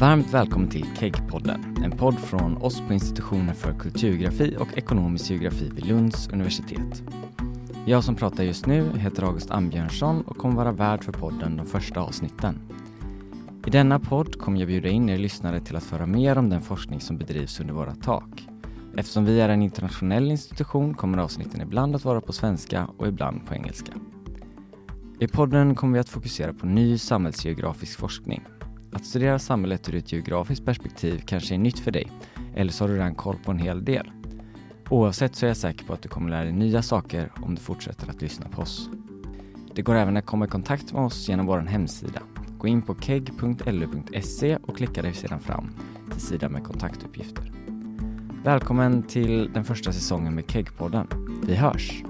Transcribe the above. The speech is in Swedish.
Varmt välkommen till KEGG-podden, en podd från oss på institutionen för kulturgeografi och ekonomisk geografi vid Lunds universitet. Jag som pratar just nu heter August Ambjörnsson och kommer vara värd för podden de första avsnitten. I denna podd kommer jag bjuda in er lyssnare till att föra mer om den forskning som bedrivs under våra tak. Eftersom vi är en internationell institution kommer avsnitten ibland att vara på svenska och ibland på engelska. I podden kommer vi att fokusera på ny samhällsgeografisk forskning. Att studera samhället ur ett geografiskt perspektiv kanske är nytt för dig, eller så har du redan koll på en hel del. Oavsett så är jag säker på att du kommer lära dig nya saker om du fortsätter att lyssna på oss. Det går även att komma i kontakt med oss genom vår hemsida. Gå in på keg.lu.se och klicka dig sedan fram till sidan med kontaktuppgifter. Välkommen till den första säsongen med Keg-podden. Vi hörs!